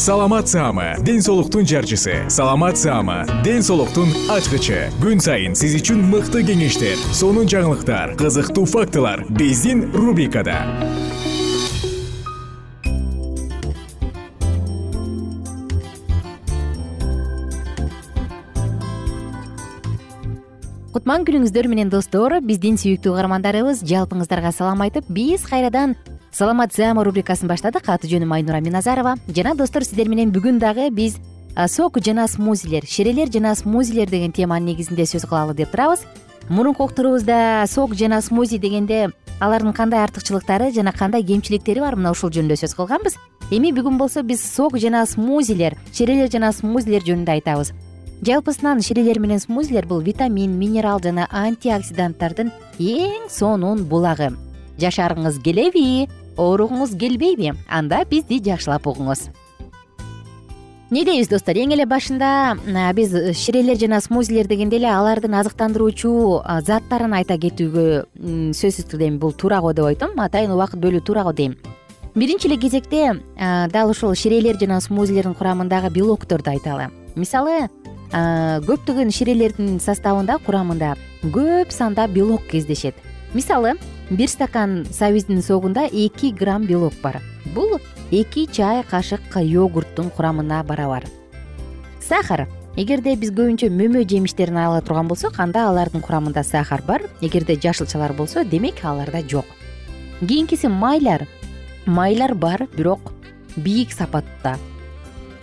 саламат саама ден соолуктун жарчысы. Саламат саама ден соолуктун ачкычы. Күн сайын сиз үчүн мыкты кеңештер сонун жаңылыктар кызыктуу фактылар биздин рубрикада. Кутман күнүңүздөр менен достор биздин сүйүктүү угармандарыбыз жалпыңыздарга салам айтып биз кайрадан саламат саама рубрикасын баштадык. Аты жөнүм айнура миназарова. Жана достор сиздер менен бүгүн дагы биз сок жана смузилер ширелер жана смузилер деген теманын негизинде сөз кылалы деп турабыз. Мурунку уктуруубузда сок жана смузи дегенде алардын кандай артыкчылыктары жана кандай кемчиликтери бар мына ушул жөнүндө сөз кылганбыз. Эми бүгүн болсо биз сок жана смузилер ширелер жана смузилер жөнүндө айтабыз. Жалпысынан ширелер менен смузилер бул витамин минерал жана антиоксиданттардын эң сонун булагы. Жашарыңыз келеби ооругуңуз келбейби? Анда бизди жакшылап угуңуз. Эмне дейбиз достор? Эң эле башында биз ширелер жана смузилер дегенде эле алардын азыктандыруучу заттарын айта кетүүгө сөзсүз түрдө эми бул туура го деп айтам. Атайын убакыт бөлүү туура го дейм. Биринчи эле кезекте дал ушул ширелер жана смузилердин курамындагы белокторду айталы мисалы көптөгөн ширелердин составында курамында көп санда белок кездешет. Мисалы бир стакан сабиздин согунда эки грамм белок бар. Бул эки чай кашык йогурттун курамына барабар. Сахар. Эгерде биз көбүнчө мөмө жемиштерин ала турган болсок анда алардын курамында сахар бар. Эгерде жашылчалар болсо демек аларда жок. Кийинкиси майлар. Майлар бар бирок бийик сапатта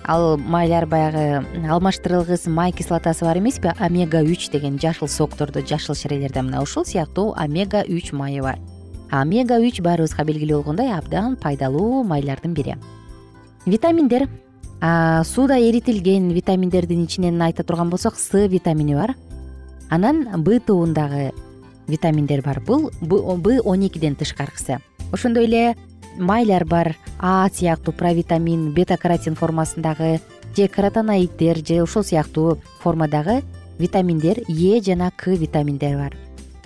ал майлар баягы алмаштырылгыс май кислотасы бар эмеспи? Омега үч деген жашыл соктордо жашыл ширелерде мына ушул сыяктуу омега үч майы бар. Омега үч баарыбызга белгилүү болгондой абдан пайдалуу майлардын бири. Витаминдер. Сууда эритилген витаминдердин ичинен айта турган болсок с витамини бар. Анан б тобундагы витаминдер бар. Бул б он экиден тышкаркысы ошондой эле майлар бар. А сыяктуу провитамин бета каротин формасындагы же каротоноиддер же ушул сыяктуу формадагы витаминдер е жана к витаминдери бар.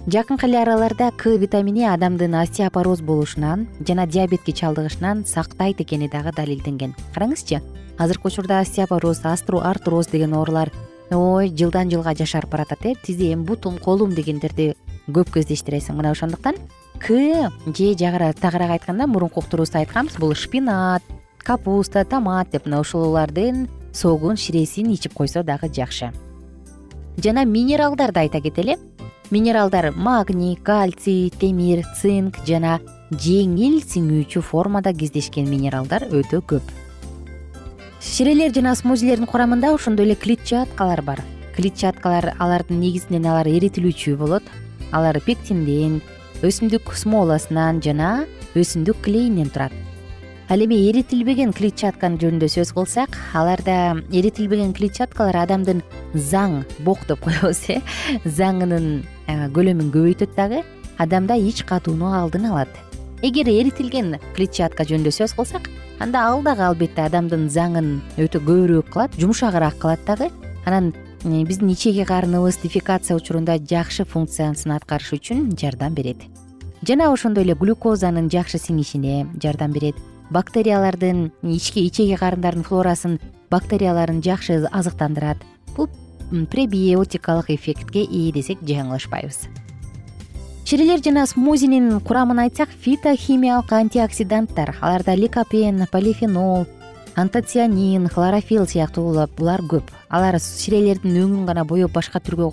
Жакынкы эле араларда к витамини адамдын остеопороз болушунан жана диабетке чалдыгышынан сактайт экени дагы далилденген. Караңызчы азыркы учурда остеопороз артроз деген оорулар ой жылдан жылга жашарып баратат э. Тизем бутум колум дегендерди көп кездештиресиң. Мына ошондуктан к же тагыраак айтканда мурунку уктуруубузда айтканбыз. Бул шпинат капуста томат деп мына ушулардын согун ширесин ичип койсо дагы жакшы. Жана минералдарды айта кетели минералдар магний кальций темир цинк жана жеңил сиңүүчү формада кездешкен минералдар өтө көп. Ширелер жана смузилердин курамында ошондой эле клетчаткалар бар. Клетчаткалар алардын негизинен алар эритилүүчү болот. Алар пектинден өсүмдүк смоласынан жана өсүмдүк клейинен турат. Ал эми эритилбеген клетчатканын жөнүндө сөз кылсак аларда эритилбеген клетчаткалар адамдын заң бок деп коебуз э? Заңынын көлөмүн көбөйтөт дагы адамда ич катууну алдын алат. Эгер эритилген клетчатка жөнүндө сөз кылсак анда ал дагы албетте адамдын заңын өтө көбүрөөк кылат жумшагыраак кылат дагы анан биздин ичеги карыныбыз дефекация учурунда жакшы функциясын аткарыш үчүн жардам берет. Жана ошондой эле глюкозанын жакшы сиңишине жардам берет. Бактериялардын ички ичеги карындардын флорасын бактерияларын жакшы азыктандырат. Бул пребиотикалык эффектке ээ десек жаңылышпайбыз. Чирилер жана смузинин курамын айтсак фитохимиялык антиоксиданттар аларда ликопен полифенол антоцианин хлорофилл сыяктуу булар көп. Алар чирелердин өңүн гана боеп башка түргө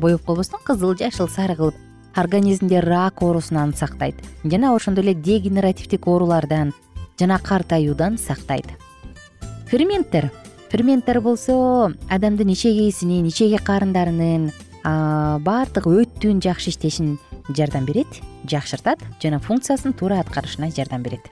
боеп койбостон кызыл жашыл сары кылып организмде рак оорусунан сактайт. Жана ошондой эле дегенеративдик оорулардан жана картаюудан сактайт. Ферменттер. Ферменттер болсо адамдын ичегисинин ичеги карындарынын баардык өттүн жакшы иштешин жардам берет жакшыртат жана функциясын туура аткарышына жардам берет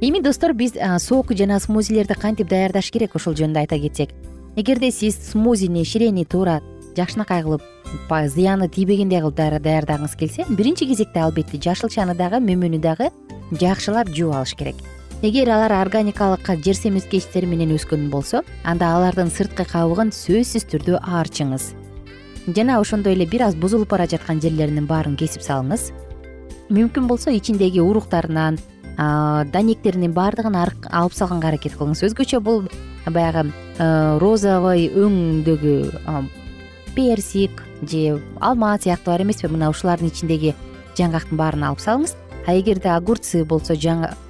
эми достор биз сок жана смузилерди кантип даярдаш керек ошол жөнүндө айта кетсек? Эгерде сиз смузини ширени туура жакшынакай кылып зыяны тийбегендей кылып даярдагыңыз келсе биринчи кезекте албетте жашылчаны дагы мөмөнү дагы жакшылап жууп алыш керек. Эгер алар органикалык жер семирткечтер менен өскөн болсо анда алардын сырткы кабыгын сөзсүз түрдө аарчыңыз. Жана ошондой эле бир аз бузулуп бара жаткан жерлеринин баарын кесип салыңыз. Мүмкүн болсо ичиндеги уруктарынан данектеринин баардыгын алып салганга аракет кылыңыз. Өзгөчө бул баягы розовый өңдөгү персик же алма сыяктуулар эмеспи. Мына ушулардын ичиндеги жаңгактын баарын алып салыңыз. А эгерде огурцы болсо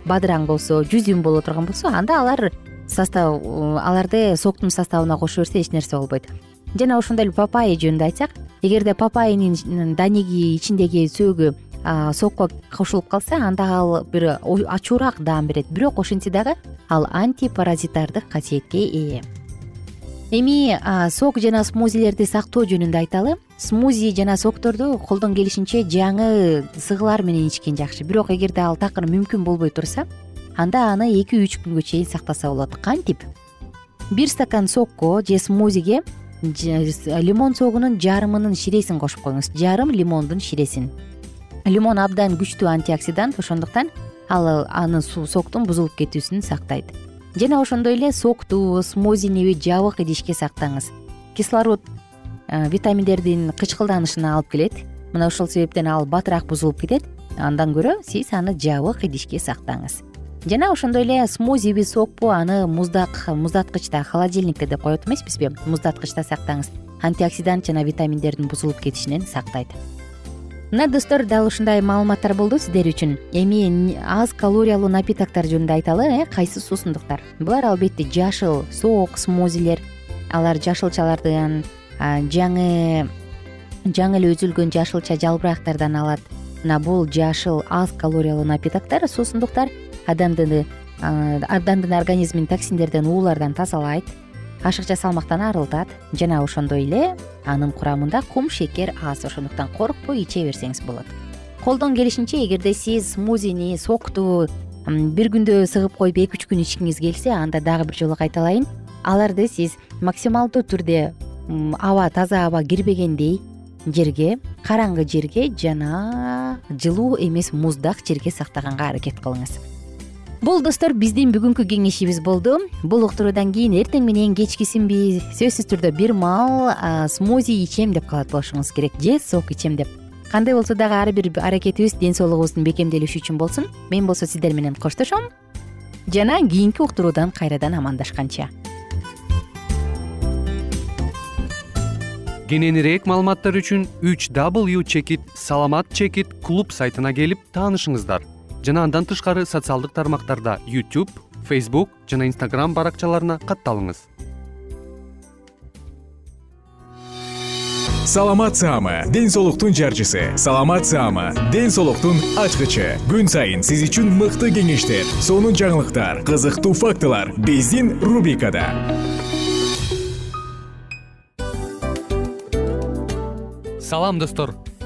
бадыраң болсо жүзүм боло турган болсо анда алар состав аларды соктун составына кошо берсе эч нерсе болбойт. Жана ошондой эле папайя жөнүндө айтсак эгерде папайянын данеги ичиндеги сөөгү сокко кошулуп калса анда ал бир ачуураак даам берет. Бирок ошентсе дагы ал антипаразитардык касиетке ээ эми сок жана смузилерди сактоо жөнүндө айталы смузи жана сокторду колдон келишинче жаңы сыгылар менен ичкен жакшы. Бирок эгерде ал такыр мүмкүн болбой турса анда аны эки үч күнгө чейин сактаса болот. Кантип? Бир стакан сокко же смузиге лимон согунун жарымынын ширесин кошуп коюңуз. Жарым лимондун ширесин лимон абдан күчтүү антиоксидант ошондуктан ал аны соктун бузулуп кетүүсүн сактайт. Жана ошондой эле сокту смузини жабык идишке сактаңыз. Кислород витаминдердин кычкылданышына алып келет. Мына ошол себептен ал батыраак бузулуп кетет. Андан көрө сиз аны жабык идишке сактаңыз. Жана ошондой эле смузиби сокпу аны муздак муздаткычта холодильникте деп коет эмеспизби? Муздаткычта сактаңыз. Антиоксидант жана витаминдердин бузулуп кетишинен сактайт мына достор дал ушундай маалыматтар болду сиздер үчүн. Эми аз калориялуу напитоктор жөнүндө айталы э кайсы суусундуктар? Булар албетте жашыл сок смузилер. Алар жашылчалардан жаңы жаңы эле үзүлгөн жашылча жалбырактардан алат. Мына бул жашыл аз калориялуу напитоктор суусундуктар адамды адамдын организмин токсиндерден уулардан тазалайт ашыкча салмактан арылтат жана ошондой эле анын курамында кум шекер аз ошондуктан коркпой иче берсеңиз болот. Колдон келишинче эгерде сиз смузини сокту бир күндө сыгып коюп эки үч күн ичкиңиз келсе анда дагы бир жолу кайталайын. Аларды сиз максималдуу түрдө аба таза аба кирбегендей жерге караңгы жерге жана жылуу эмес муздак жерге сактаганга аракет кылыңыз бул достор биздин бүгүнкү кеңешибиз болду. Бул уктуруудан кийин эртең менен кечкисинби сөзсүз түрдө бир маал смузи ичем деп калат болушуңуз керек же сок ичем деп. Кандай болсо дагы ар бир аракетибиз ден соолугубуздун бекемделиши үчүн болсун мен болсо сиздер менен коштошом жана кийинки уктуруудан кайрадан амандашканча. Кененирээк маалыматтар үчүн үч w чекит саламат чекит клуб сайтына келип таанышыңыздар жана андан тышкары социалдык тармактарда youtube facebook жана instagram баракчаларына катталыңыз. Саламат саама ден соолуктун жарчысы. Саламат саама ден соолуктун ачкычы. Күн сайын сиз үчүн мыкты кеңештер сонун жаңылыктар кызыктуу фактылар биздин рубрикада. Салам достор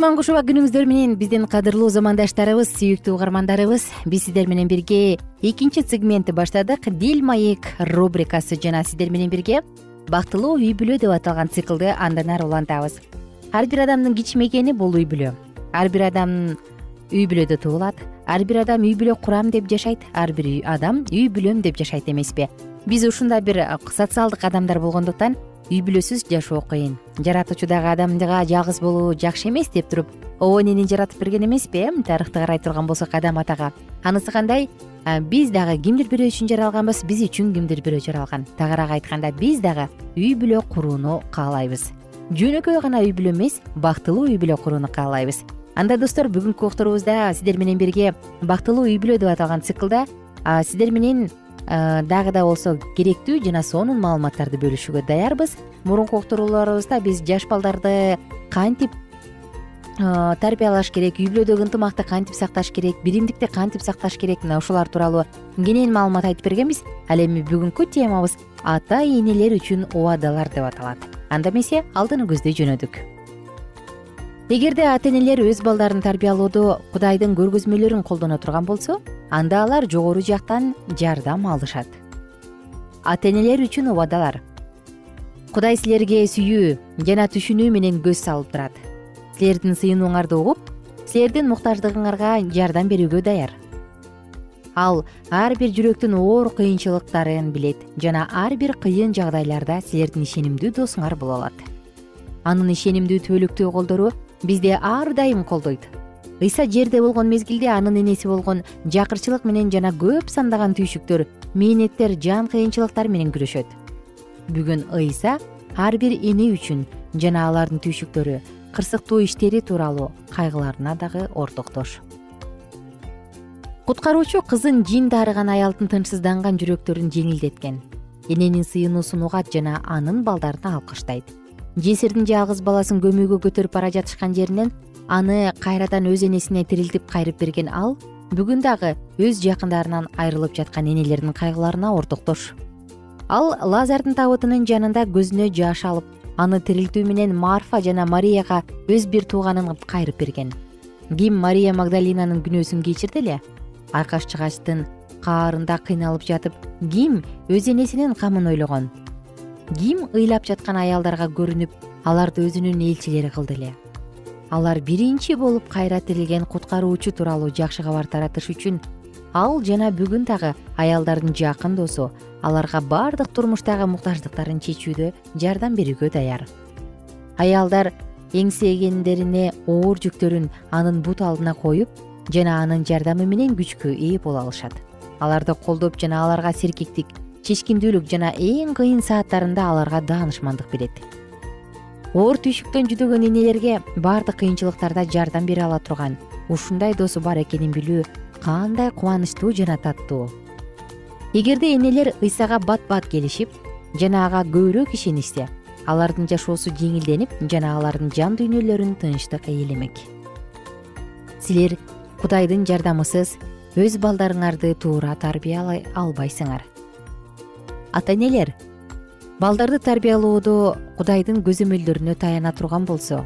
кутман кушуба күнүңүздөр менен биздин кадырлуу замандаштарыбыз сүйүктүү угармандарыбыз биз сиздер менен бирге экинчи сегментти баштадык дил маек рубрикасы жана сиздер менен бирге бактылуу үй бүлө деп аталган циклды андан ары улантабыз. Ар бир адамдын кичимекени бул үй бүлө. Ар бир адам үй бүлөдө туулат ар бир адам үй бүлө курам деп жашайт ар бир адам үй бүлөм деп жашайт эмеспи. Биз ушундай бир социалдык адамдар болгондуктан үй бүлөсүз жашоо кыйын. Жаратуучу дагы адамга жалгыз болуу жакшы эмес деп туруп обо энени жаратып берген эмеспи э тарыхты карай турган болсок адам атага. Анысы кандай? Биз дагы кимдир бирөө үчүн жаралганбыз биз үчүн кимдир бирөө жаралган тагыраак айтканда биз дагы үй бүлө курууну каалайбыз жөнөкөй гана үй бүлө эмес бактылуу үй бүлө курууну каалайбыз. Анда достор бүгүнкү уктуруубузда сиздер менен бирге бактылуу үй бүлө деп аталган циклда сиздер менен дагы да болсо керектүү жана сонун маалыматтарды бөлүшүүгө даярбыз. Мурунку уктурууларыбызда биз жаш балдарды кантип тарбиялаш керек үй бүлөдөгү ынтымакты кантип сакташ керек биримдикти кантип сакташ керек мына ушулар тууралуу кенен маалымат айтып бергенбиз. Ал эми бүгүнкү темабыз ата энелер үчүн убадалар деп аталат. Анда эмесе алдыны көздөй жөнөдүк эгерде ата энелер өз балдарын тарбиялоодо кудайдын көргөзмөлөрүн колдоно турган болсо анда алар жогору жактан жардам алышат. Ата энелер үчүн убадалар. Кудай силерге сүйүү жана түшүнүү менен көз салып турат. Силердин сыйынууңарды угуп силердин муктаждыгыңарга жардам берүүгө даяр. Ал ар бир жүрөктүн оор кыйынчылыктарын билет жана ар бир кыйын жагдайларда силердин ишенимдүү досуңар боло алат анын ишенимдүү түбөлүктүү колдору бизди ар дайым колдойт. Ыйса жерде болгон мезгилде анын энеси болгон жакырчылык менен жана көп сандаган түйшүктөр мээнеттер жан кыйынчылыктар менен күрөшөт. Бүгүн ыйса ар бир эне үчүн жана алардын түйшүктөрү кырсыктуу иштери тууралуу кайгыларына дагы ортоктош куткаруучу кызын жин дарыган аялдын тынчсызданган жүрөктөрүн жеңилдеткен эненин сыйынуусун угат жана анын балдарын алкыштайт жесирдин жалгыз баласын көмүүгө көтөрүп бара жатышкан жеринен аны кайрадан өз энесине тирилтип кайрып берген ал бүгүн дагы өз жакындарынан айрылып жаткан энелердин кайгыларына ортоктош. Ал лазардын табытынын жанында көзүнө жаш алып аны тирилтүү менен марфа жана марияга өз бир тууганын кайрып берген. Ким мария магдалинанын күнөөсүн кечирди эле? Айкаш чыгачтын каарында кыйналып жатып ким өз энесинин камын ойлогон ким ыйлап жаткан аялдарга көрүнүп аларды өзүнүн элчилери кылды эле. Алар биринчи болуп кайра тирилген куткаруучу тууралуу жакшы кабар таратыш үчүн ал жана бүгүн дагы аялдардын жакын досу аларга баардык турмуштагы муктаждыктарын чечүүдө жардам берүүгө даяр. Аялдар эңсегендерине оор жүктөрүн анын бут алдына коюп жана анын жардамы менен күчкө ээ боло алышат. Аларды колдоп жана аларга серкиктик чечкиндүүлүк жана эң кыйын сааттарында аларга даанышмандык берет оор түйшүктөн жүдөгөн энелерге баардык кыйынчылыктарда жардам бере ала турган. Ушундай досу бар экенин билүү кандай кубанычтуу жана таттуу. Эгерде энелер ыйсага бат бат келишип жана ага көбүрөөк ишенишсе алардын жашоосу жеңилденип жана алардын жан дүйнөлөрүн тынчтык ээлемек силер кудайдын жардамысыз өз балдарыңарды туура тарбиялай албайсыңар ата энелер балдарды тарбиялоодо кудайдын көзөмөлдөрүнө таяна турган болсо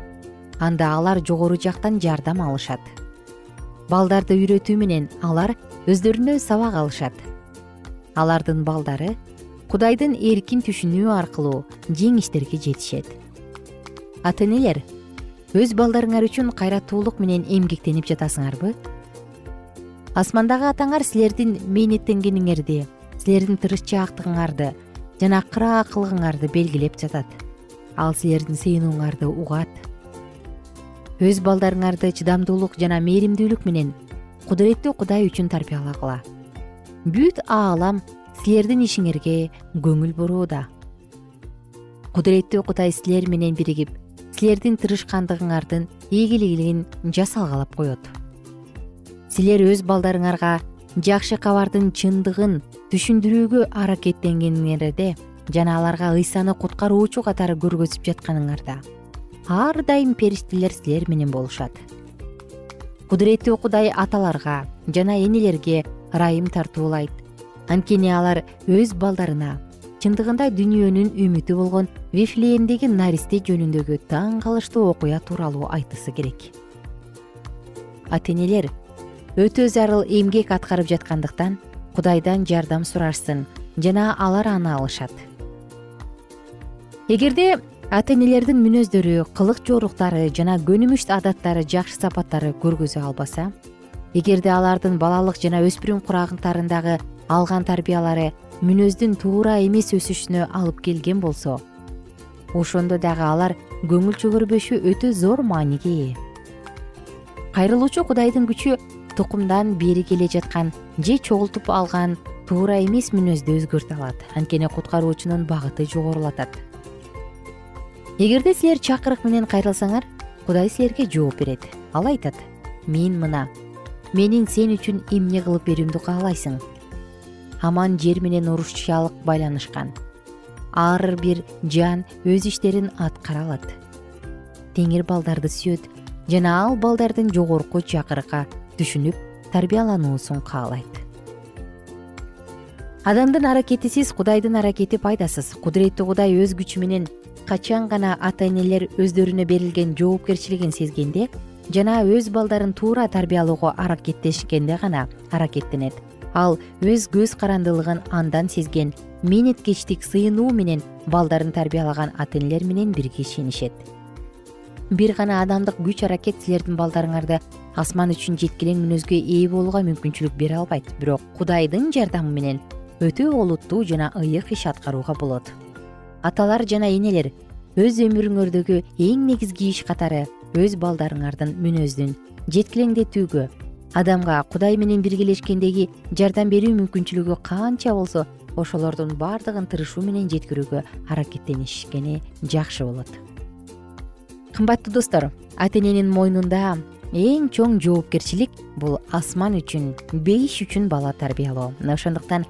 анда алар жогору жактан жардам алышат. Балдарды үйрөтүү менен алар өздөрүнө сабак алышат. Алардын балдары кудайдын эркин түшүнүү аркылуу жеңиштерге жетишет. Ата энелер өз балдарыңар үчүн кайраттуулук менен эмгектенип жатасыңарбы? Асмандагы атаңар силердин мээнеттенгениңерди силердин тырышчаактыгыңарды жана кыраакылыгыңарды белгилеп жатат. Ал силердин сыйынууңарды угат. Өз балдарыңарды чыдамдуулук жана мээримдүүлүк менен кудуреттүү кудай үчүн тарбиялагыла бүт аалам силердин ишиңерге көңүл бурууда. Кудуреттүү кудай силер менен биригип силердин тырышкандыгыңардын ийгилигин жасалгалап коет. Силер өз балдарыңарга жакшы кабардын чындыгын түшүндүрүүгө аракеттенгениңерде жана аларга ыйсаны куткаруучу катары көргөзүп жатканыңарда. Ар дайым периштелер силер менен болушат. Кудуреттүү кудай аталарга жана энелерге ырайым тартуулайт. Анткени алар өз балдарына чындыгында дүйнөнүн үмүтү болгон вифлеемдеги наристе жөнүндөгү таң калыштуу окуя тууралуу айтысы керек. Ата энелер өтө зарыл эмгек аткарып жаткандыктан кудайдан жардам сурашсын жана алар аны алышат. Эгерде ата энелердин мүнөздөрү кылык жоруктары жана көнүмүш адаттары жакшы сапаттары көргөзө албаса эгерде алардын балалык жана өспүрүм курагынтарындагы алган тарбиялары мүнөздүн туура эмес өсүшүнө алып келген болсо ошондо дагы алар көңүл чөгөрбөшү өтө зор мааниге ээ кайрылуучу кудайдын күчү тукумдан бери келе жаткан же чогултуп алган туура эмес мүнөздү өзгөртө алат. Анткени куткаруучунун багыты жогорулатат. Эгерде силер чакырык менен кайрылсаңар кудай силерге жооп берет. Ал айтат мен мына менин сен үчүн эмне кылып берүүмдү каалайсың? Аман жер менен урушчалык байланышкан. Ар бир жан өз иштерин аткара алат. Теңир балдарды сүйөт жана ал балдардын жогорку чакырыкка түшүнүп тарбиялануусун каалайт. Адамдын аракетисиз кудайдын аракети пайдасыз. Кудуреттүү кудай өз күчү менен качан гана ата энелер өздөрүнө берилген жоопкерчилигин сезгенде жана өз балдарын туура тарбиялоого аракеттешкенде гана аракеттенет. Ал өз көз карандылыгын андан сезген мээнеткечтик сыйынуу менен балдарын тарбиялаган ата энелер менен бирге ишенишет. Бир гана адамдык күч аракет силердин балдарыңарды асман үчүн жеткилең мүнөзгө ээ болууга мүмкүнчүлүк бере албайт. Бирок кудайдын жардамы менен өтө олуттуу жана ыйык иш аткарууга болот. Аталар жана энелер өз өмүрүңөрдөгү эң негизги иш катары өз балдарыңардын мүнөздүн жеткилеңдетүүгө адамга кудай менен биргелешкендеги жардам берүү мүмкүнчүлүгү канча болсо ошолордун баардыгын тырышуу менен жеткирүүгө аракеттенишкени жакшы болот. Кымбаттуу достор ата эненин мойнунда эң чоң жоопкерчилик бул асман үчүн бейиш үчүн бала тарбиялоо. Мына ошондуктан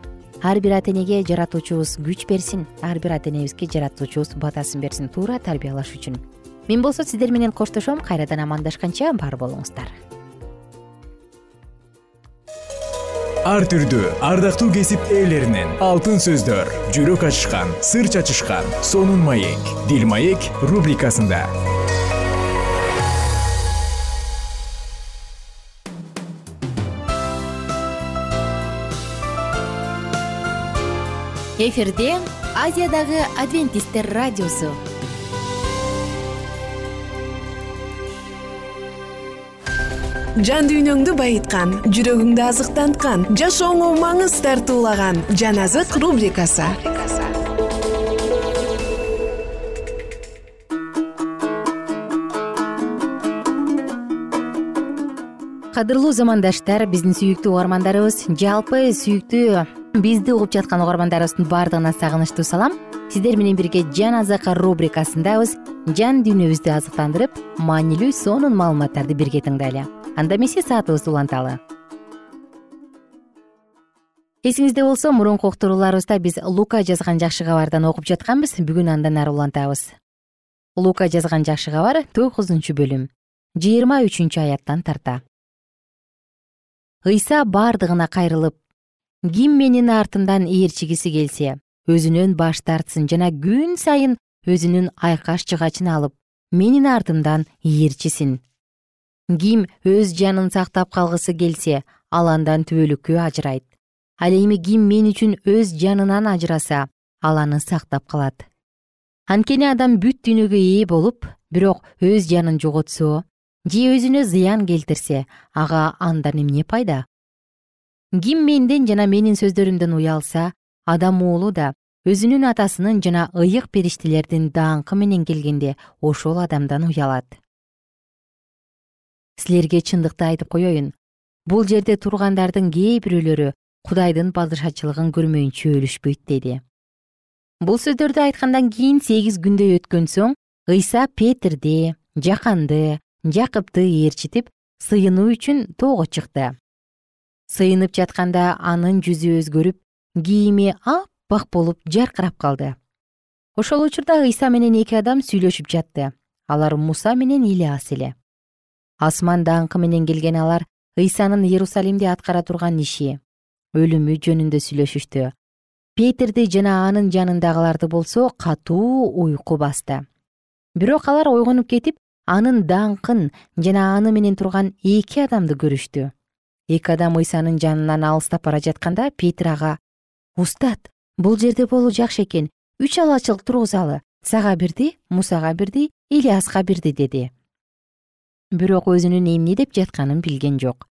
ар бир ата энеге жаратуучубуз күч берсин ар бир ата энебизге жаратуучубуз батасын берсин туура тарбиялаш үчүн. Мен болсо сиздер менен коштошом кайрадан амандашканча бар болуңуздар. Ар түрдүү ардактуу кесип ээлеринен алтын сөздөр жүрөк ачышкан сыр чачышкан сонун маек дил маек рубрикасында эфирде азиядагы адвентисттер радиосу. Жан дүйнөңдү байыткан жүрөгүңдү азыктанткан жашооңо маңыз тартуулаган жан азык рубрикасы. Кадырлуу замандаштар биздин сүйүктүү угармандарыбыз жалпы сүйүктүү бизди угуп жаткан угармандарыбыздын баардыгына сагынычтуу салам. Сиздер менен бирге жан азык рубрикасындабыз жан дүйнөбүздү азыктандырып маанилүү сонун маалыматтарды бирге тыңдайлы. Анда эмесе саатыбызды уланталы. Эсиңизде болсо мурунку уктурууларыбызда биз лука жазган жакшы кабардан окуп жатканбыз. Бүгүн андан ары улантабыз. Лука жазган жакшы кабар тогузунчу бөлүм. Жыйырма үчүнчү аяттан тарта. Ыйса бардыгына кайрылып ким менин артымдан ээрчигиси келсе өзүнөн баш тартсын жана күн сайын өзүнүн айкаш жыгачын алып менин артымдан ээрчисин. Ким өз жанын сактап калгысы келсе ал андан түбөлүккө ажырайт. Ал эми ким мен үчүн өз жанынан ажыраса ал аны сактап калат. Анткени адам бүт дүйнөгө ээ болуп бирок өз жанын жоготсо же өзүнө зыян келтирсе ага андан эмне пайда ким менден жана менин сөздөрүмдөн уялса адам уулу да өзүнүн атасынын жана ыйык периштелердин даңкы менен келгенде ошол адамдан уялат силерге чындыкты айтып коеюн бул жерде тургандардын кээ бирөөлөрү кудайдын падышачылыгын көрмөйүнчө өлүшпөйт деди. Бул сөздөрдү айткандан кийин сегиз күндөй өткөн соң ыйса петирди жаканды жакыпты ээрчитип сыйынуу үчүн тоого чыкты сыйынып жатканда анын жүзү өзгөрүп кийими аппак болуп жаркырап калды. Ошол учурда ыйса менен эки адам сүйлөшүп жатты. Алар муса менен ильяс эле. Асман даңкы менен келген алар ыйсанын иерусалимде аткара турган иши өлүмү жөнүндө сүйлөшүштү. Петирди жана анын жанындагыларды болсо катуу уйку басты. Бирок алар ойгонуп кетип анын даңкын жана аны менен турган эки адамды көрүштү эки адам ыйсанын жанынан алыстап бара жатканда петир ага устат бул жерде болуу жакшы экен. Үч алачылык тургузалы сага бирди мусага бирди ильяска бирди деди. Бирок өзүнүн эмне деп жатканын билген жок.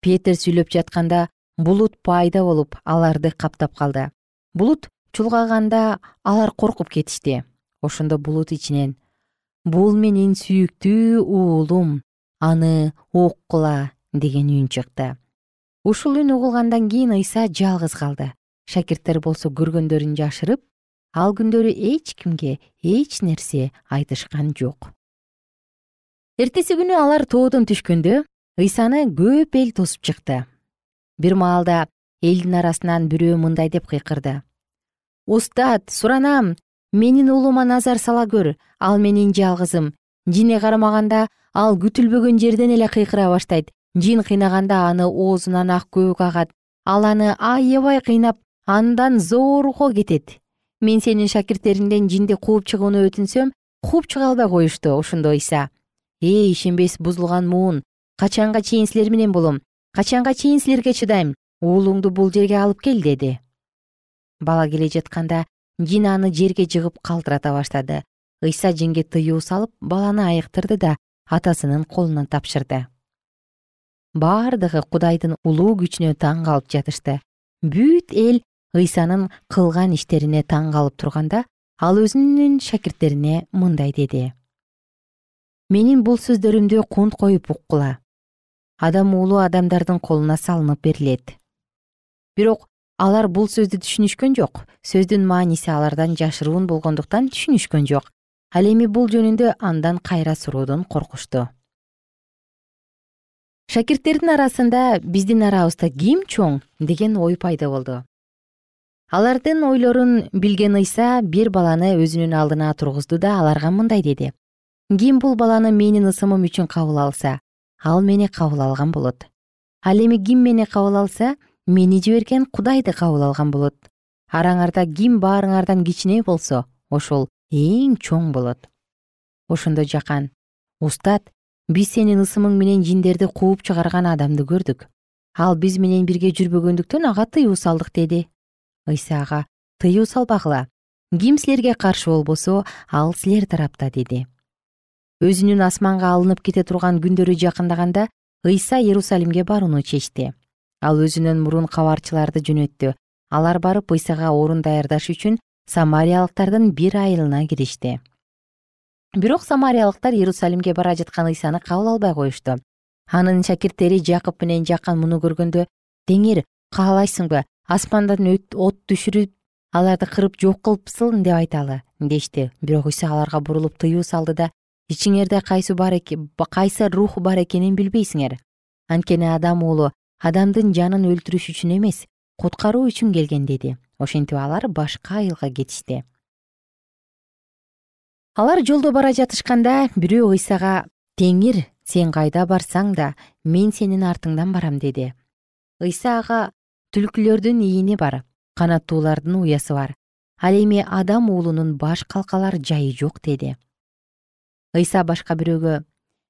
Петир сүйлөп жатканда булут пайда болуп аларды каптап калды. Булут чулгаганда алар коркуп кетишти. Ошондо булут ичинен бул менин сүйүктүү уулум аны уккула деген үн чыкты. Ушул үн угулгандан кийин ыйса жалгыз калды. Шакирттер болсо көргөндөрүн жашырып ал күндөрү эч кимге эч нерсе айтышкан жок. Эртеси күнү алар тоодон түшкөндө ыйсаны көп эл тосуп чыкты. Бир маалда элдин арасынан бирөө мындай деп кыйкырды. Устат суранам менин уулума назар сала көр ал менин жалгызым жине кармаганда ал күтүлбөгөн жерден эле кыйкыра баштайт жин кыйнаганда аны оозунан ак көбүк агат. Ал аны аябай кыйнап андан зорго кетет. Мен сенин шакирттериңден жинди кууп чыгууну өтүнсөм кууп чыга албай коюшту ошондо ыйса эй ишенбес бузулган муун. Качанга чейин силер менен болом? Качанга чейин силерге чыдайм? Уулуңду бул жерге алып кел деди. Бала келе жатканда жин аны жерге жыгып калтырата баштады. Ыйса жинге тыюу салып баланы айыктырды да атасынын колуна тапшырды бардыгы кудайдын улуу күчүнө таң калып жатышты. Бүт эл ыйсанын кылган иштерине таң калып турганда ал өзүнүн шакирттерине мындай деди. Менин бул сөздөрүмдү кунт коюп уккула. Адам уулу адамдардын колуна салынып берилет. Бирок алар бул сөздү түшүнүшкөн жок. Сөздүн мааниси алардан жашыруун болгондуктан түшүнүшкөн жок. Ал эми бул жөнүндө андан кайра суроодон коркушту шакирттердин арасында биздин арабызда ким чоң? деген ой пайда болду. Алардын ойлорун билген ыйса бир баланы өзүнүн алдына тургузду да аларга мындай деди. Ким бул баланы менин ысымым үчүн кабыл алса ал мени кабыл алган болот. Ал эми ким мени кабыл алса мени жиберген кудайды кабыл алган болот. Араңарда ким баарыңардан кичине болсо ошол эң чоң болот ошондо жакан. Устат биз сенин ысымың менен жиндерди кууп чыгарган адамды көрдүк. Ал биз менен бирге жүрбөгөндүктөн ага тыюу салдык деди. Ыйса ага тыюу салбагыла. Ким силерге каршы болбосо ал силер тарапта деди. Өзүнүн асманга алынып кете турган күндөрү жакындаганда ыйса иерусалимге барууну чечти. Ал өзүнөн мурун кабарчыларды жөнөттү. Алар барып ыйсага орун даярдаш үчүн самариялыктардын бир айылына киришти бирок самариялыктар иерусалимге бара жаткан ыйсаны кабыл албай коюшту. Анын шакирттери жакып менен жакан муну көргөндө теңир каалайсыңбы? Асмандан от түшүрүп аларды кырып жок кылыпсың деп айталы дешти. Бирок ыйса аларга бурулуп тыюу салды да ичиңерде кайсы кайсы рух бар экенин билбейсиңер. Анткени адам уулу адамдын жанын өлтүрүш үчүн эмес куткаруу үчүн келген деди. Ошентип алар башка айылга кетишти алар жолдо бара жатышканда бирөө ыйсага теңир сен кайда барсаң да мен сенин артыңдан барам деди. Ыйса ага түлкүлөрдүн ийини бар канаттуулардын уясы бар. Ал эми адам уулунун баш калкалар жайы жок деди. Ыйса башка бирөөгө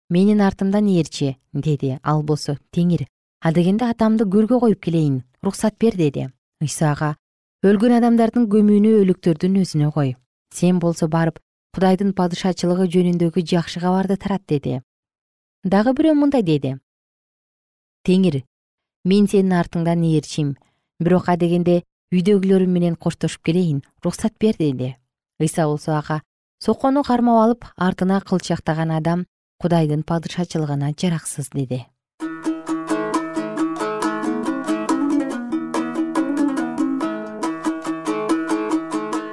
менин артымдан ээрчи деди. Ал болсо теңир адегенде атамды көргө коюп келейин уруксат бер деди. Ыйса ага өлгөн адамдардын көмүүнү өлүктөрдүн өзүнө кой. Сен болсо барып кудайдын падышачылыгы жөнүндөгү жакшы кабарды тарат деди. Дагы бирөө мындай деди. Теңир мен сенин артыңдан ээрчим бирок адегенде үйдөгүлөрүм менен коштошуп келейин уруксат бер деди. Ыйса болсо ага соккону кармап алып артына кылчактаган адам кудайдын падышачылыгына жараксыз деди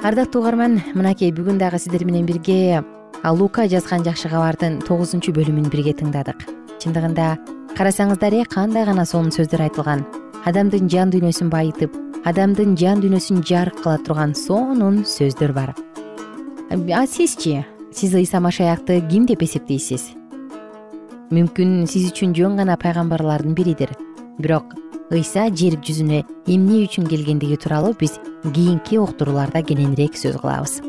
ардактуу угарман мынакей бүгүн дагы сиздер менен бирге лука жазган жакшы кабардын тогузунчу бөлүмүн бирге тыңдадык. Чындыгында карасаңыздар э кандай гана сонун сөздөр айтылган. Адамдын жан дүйнөсүн байытып адамдын жан дүйнөсүн жарык кыла турган сонун сөздөр бар. А сизчи сиз ыйса машаякты ким деп эсептейсиз? Мүмкүн сиз үчүн жөн гана пайгамбарлардын биридир. Бирок ыйса жер жүзүнө эмне үчүн келгендиги тууралуу биз кийинки уктурууларда кененирээк сөз кылабыз.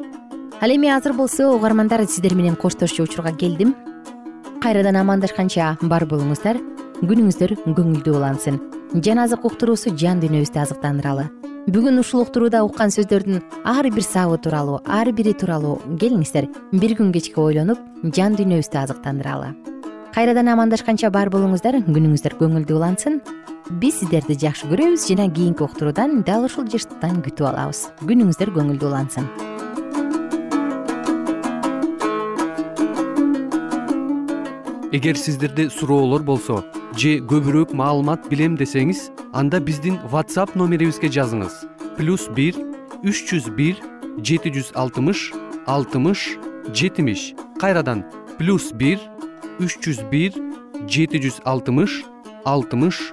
Ал эми азыр болсо угармандар сиздер менен коштошчу учурга келдим. Кайрадан амандашканча бар болуңуздар күнүңүздөр көңүлдүү улансын. Жан азык уктуруусу жан дүйнөбүздү азыктандыралы. Бүгүн ушул уктурууда уккан сөздөрдүн ар бир сабы тууралуу ар бири тууралуу келиңиздер. Бир күн кечке ойлонуп жан дүйнөбүздү азыктандыралы. Кайрадан амандашканча бар болуңуздар күнүңүздөр көңүлдүү улансын биз сиздерди жакшы көрөбүз жана кийинки уктуруудан дал ушул жыштыктан күтүп алабыз. Күнүңүздөр көңүлдүү улансын. Эгер сиздерде суроолор болсо же көбүрөөк маалымат билем десеңиз анда биздин whatsapp номерибизге жазыңыз. Плюс бир үч жүз бир жети жүз алтымыш алтымыш жетимиш. Кайрадан плюс бир үч жүз бир жети жүз алтымыш алтымыш